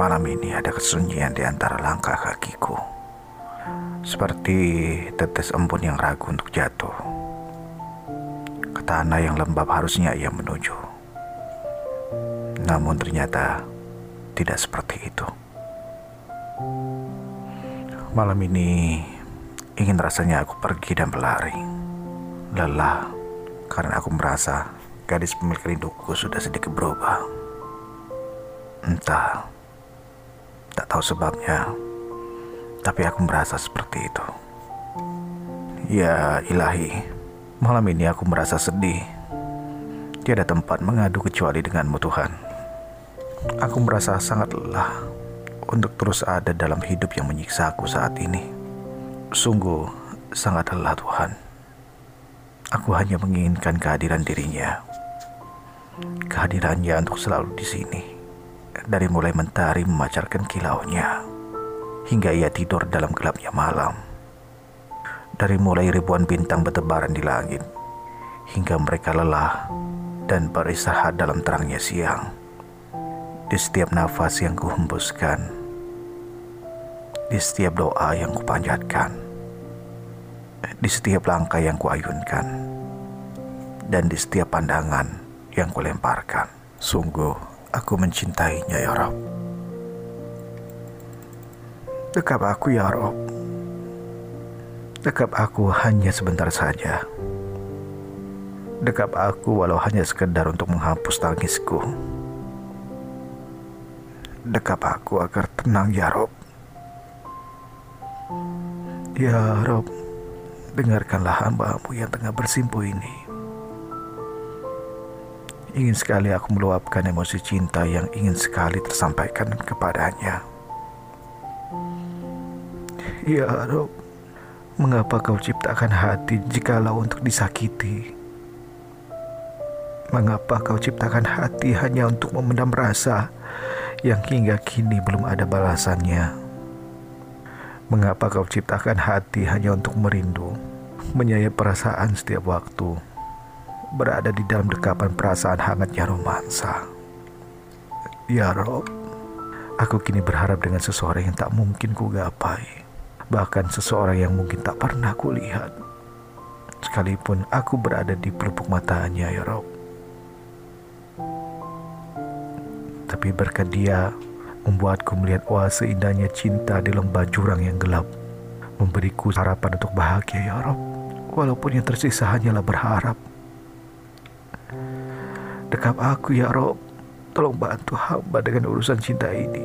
Malam ini ada kesunyian di antara langkah kakiku. Seperti tetes embun yang ragu untuk jatuh. Ke tanah yang lembab harusnya ia menuju. Namun ternyata tidak seperti itu. Malam ini ingin rasanya aku pergi dan berlari. Lelah karena aku merasa gadis pemilik rinduku sudah sedikit berubah. Entah tahu sebabnya, tapi aku merasa seperti itu. Ya ilahi, malam ini aku merasa sedih. Tiada tempat mengadu kecuali denganmu Tuhan. Aku merasa sangat lelah untuk terus ada dalam hidup yang menyiksa aku saat ini. Sungguh sangat lelah Tuhan. Aku hanya menginginkan kehadiran dirinya. Kehadirannya untuk selalu di sini dari mulai mentari memancarkan kilaunya hingga ia tidur dalam gelapnya malam. Dari mulai ribuan bintang bertebaran di langit hingga mereka lelah dan beristirahat dalam terangnya siang. Di setiap nafas yang kuhembuskan, di setiap doa yang kupanjatkan, di setiap langkah yang kuayunkan, dan di setiap pandangan yang kulemparkan. Sungguh, Aku mencintainya ya Rob. Dekap aku ya Rob. Dekap aku hanya sebentar saja. Dekap aku walau hanya sekedar untuk menghapus tangisku. Dekap aku agar tenang ya Rob. Ya Rob, dengarkanlah hambamu yang tengah bersimpu ini. Ingin sekali aku meluapkan emosi cinta yang ingin sekali tersampaikan kepadanya. Ya Rob, mengapa kau ciptakan hati jikalau untuk disakiti? Mengapa kau ciptakan hati hanya untuk memendam rasa yang hingga kini belum ada balasannya? Mengapa kau ciptakan hati hanya untuk merindu, menyayat perasaan setiap waktu? Berada di dalam dekapan perasaan hangatnya romansa. Ya Rob, aku kini berharap dengan seseorang yang tak mungkin ku gapai, bahkan seseorang yang mungkin tak pernah ku lihat. Sekalipun aku berada di pelupuk matanya, ya Rob. Tapi berkat dia, membuatku melihat oase indahnya cinta di lembah jurang yang gelap, memberiku harapan untuk bahagia, ya Rob. Walaupun yang tersisa hanyalah berharap Dekap aku ya Rob. Tolong bantu hamba dengan urusan cinta ini.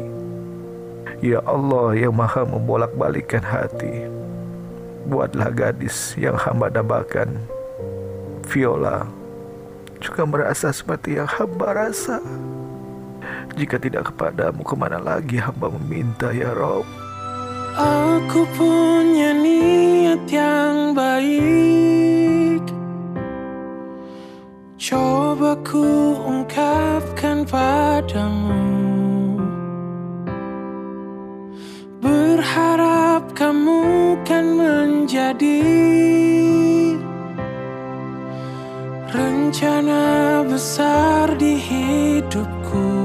Ya Allah yang maha membolak-balikan hati. Buatlah gadis yang hamba dambakan. Viola juga merasa seperti yang hamba rasa. Jika tidak kepadamu, ke mana lagi hamba meminta ya Rob? Aku punya niat yang baik ku ungkapkan padamu. Berharap kamu kan menjadi Rencana besar di hidupku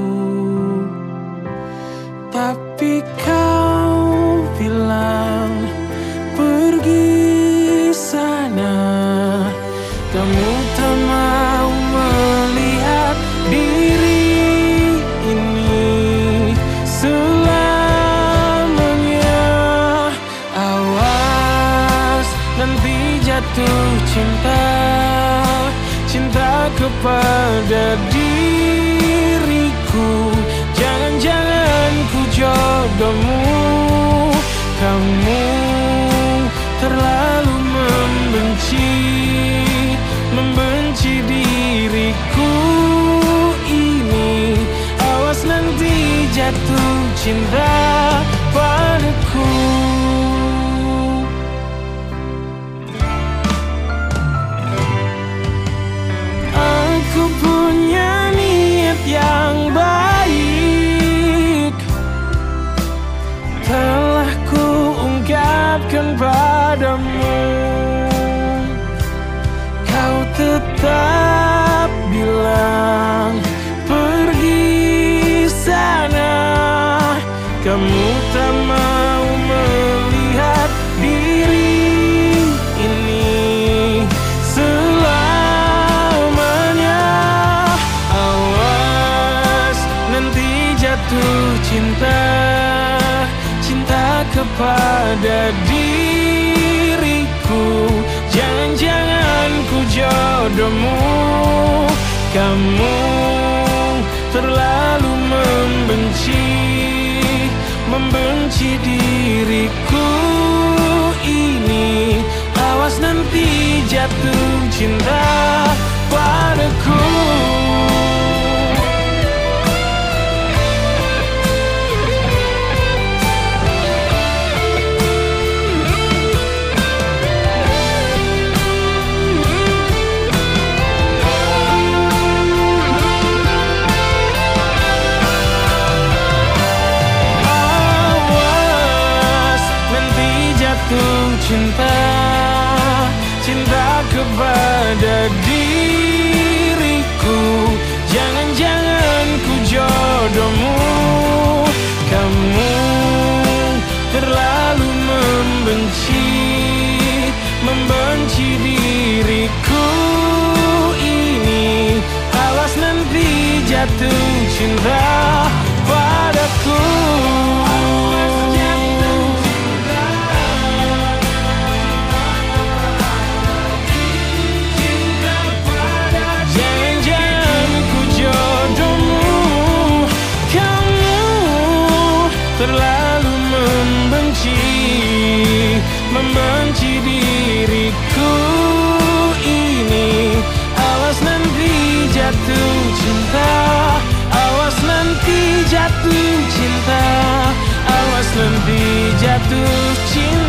jatuh cinta Cinta kepada diriku. Jangan-jangan ku jodohmu Kamu terlalu membenci Membenci diriku ini. Awas nanti jatuh cinta padamu. Kau tetap bilang pergi sana. Kamu tak mau melihat diri ini selamanya. Awas nanti jatuh cinta Cinta kepada diri diriku Jangan-jangan ku jodohmu. Kamu terlalu membenci Membenci diriku. Ini Awas nanti jatuh cinta padaku cinta padaku. Jangan-jangan ku jodohmu Kamu terlalu membenci Membenci cinta Awas nanti jatuh cinta